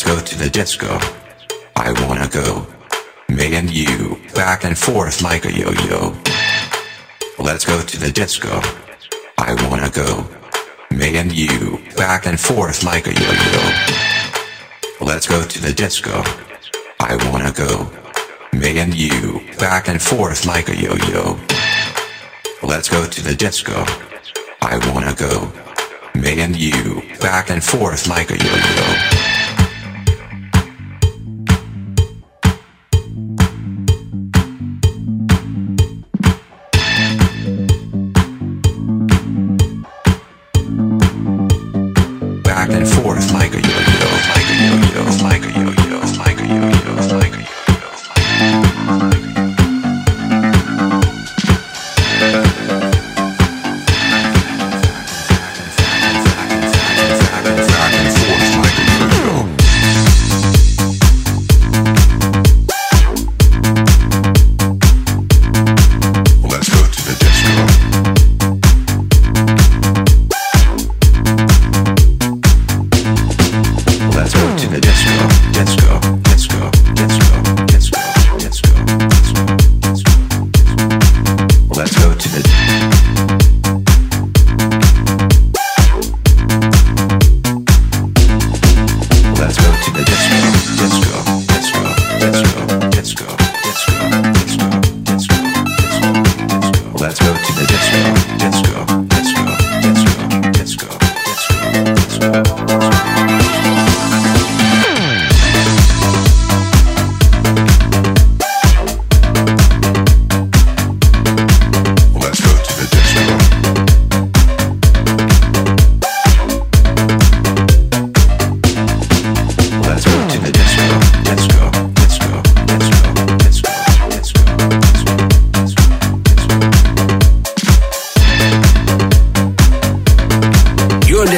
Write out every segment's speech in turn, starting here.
Let's go to the disco. I wanna go. Me and you, back and forth like a yo-yo. Let's go to the disco. I wanna go. Me and you, back and forth like a yo-yo. Let's go to the disco. I wanna go. Me and you, back and forth like a yo-yo. Let's go to the disco. I wanna go. Me and you, back and forth like a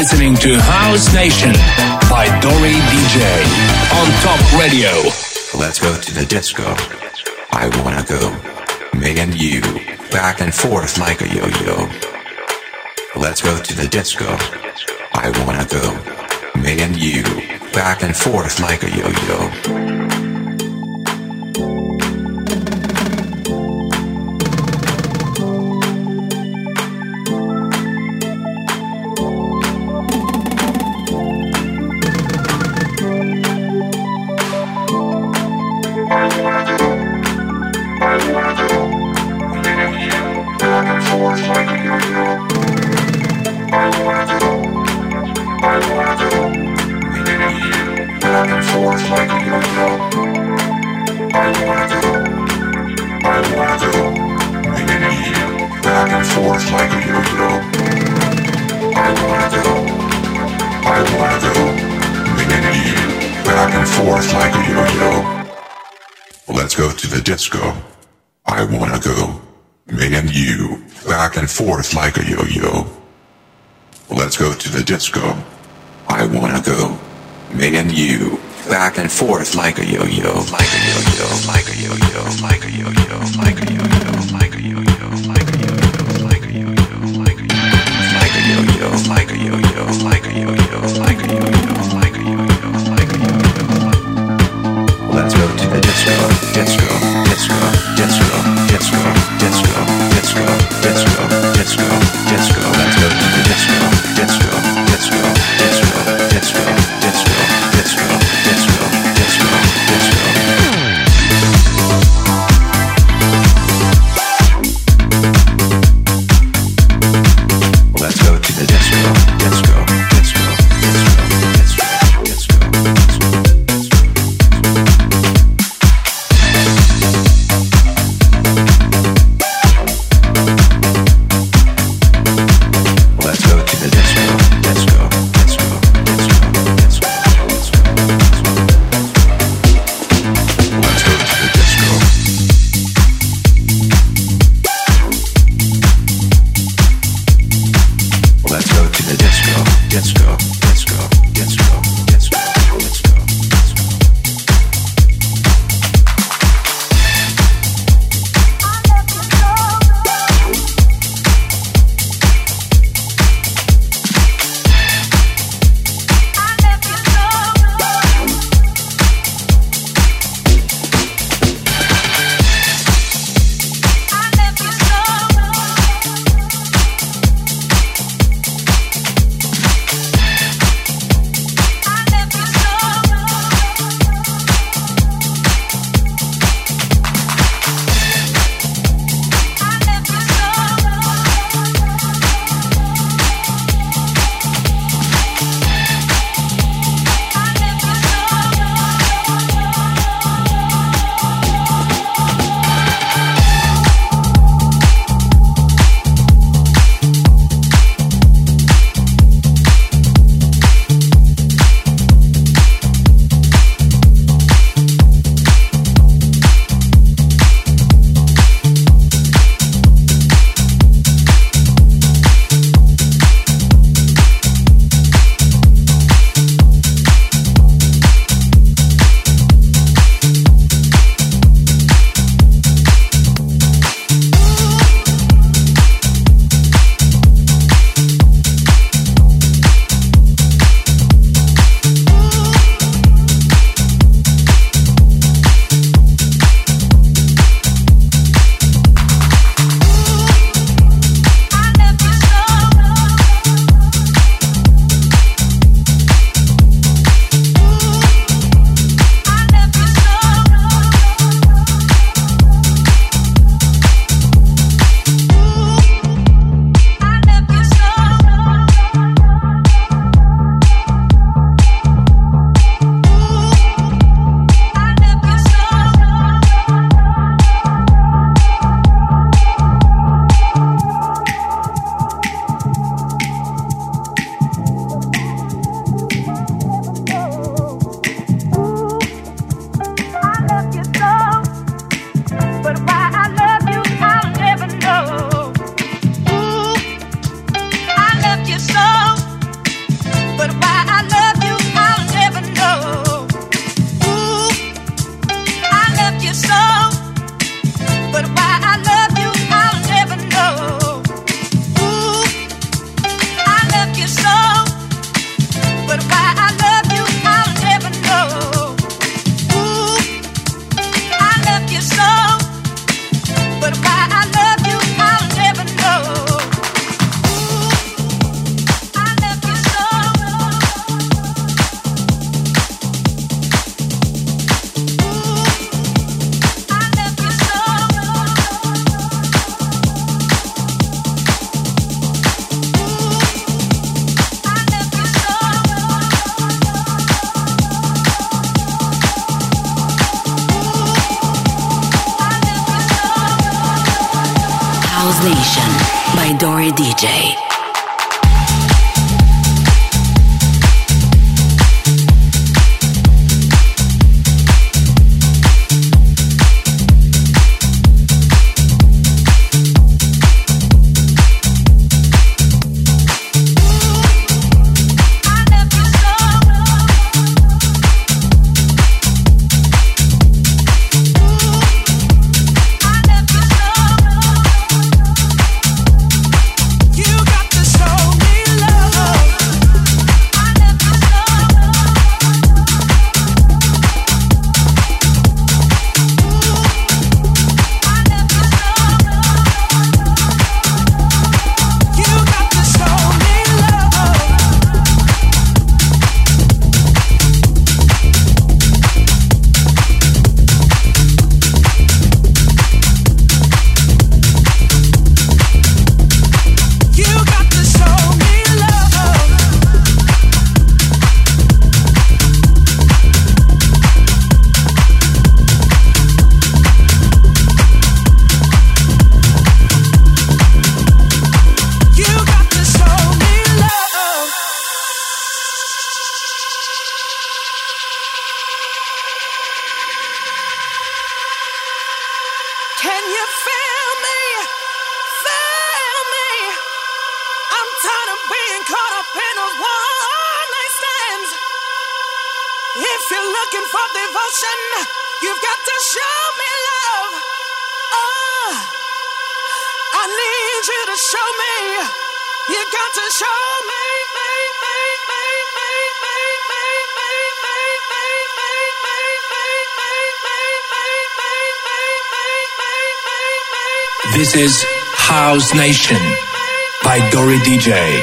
listening to House Nation by Dori DJ on Top Radio. Let's go to the disco. I wanna go. Me and you, back and forth like a yo yo. Let's go to the disco. I wanna go. Me and you, back and forth like a yo yo. Disco. I wanna go. Me and you, back and forth like a yo-yo. Let's go to the disco. I wanna go. Me and you, back and forth like a yo-yo, like a yo-yo, like a yo-yo, like a yo-yo, like a yo-yo, like a yo-yo, like a yo-yo, like a yo-yo, like a yo-yo, like a yo-yo, like a yo-yo, like a yo-yo, like a yo-yo, like a yo-yo, like a yo-yo. Let's go to the disco, disco Let's go. Let's go! Let's go! Let's go! Let's go! Let's go! Let's go! Let's go! Let's go! you so Nation by Dori DJ. devotion. You've got to show me love. Oh, I need you to show me. You got to show me. This is House Nation by Dori DJ.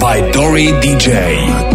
By Dori DJ.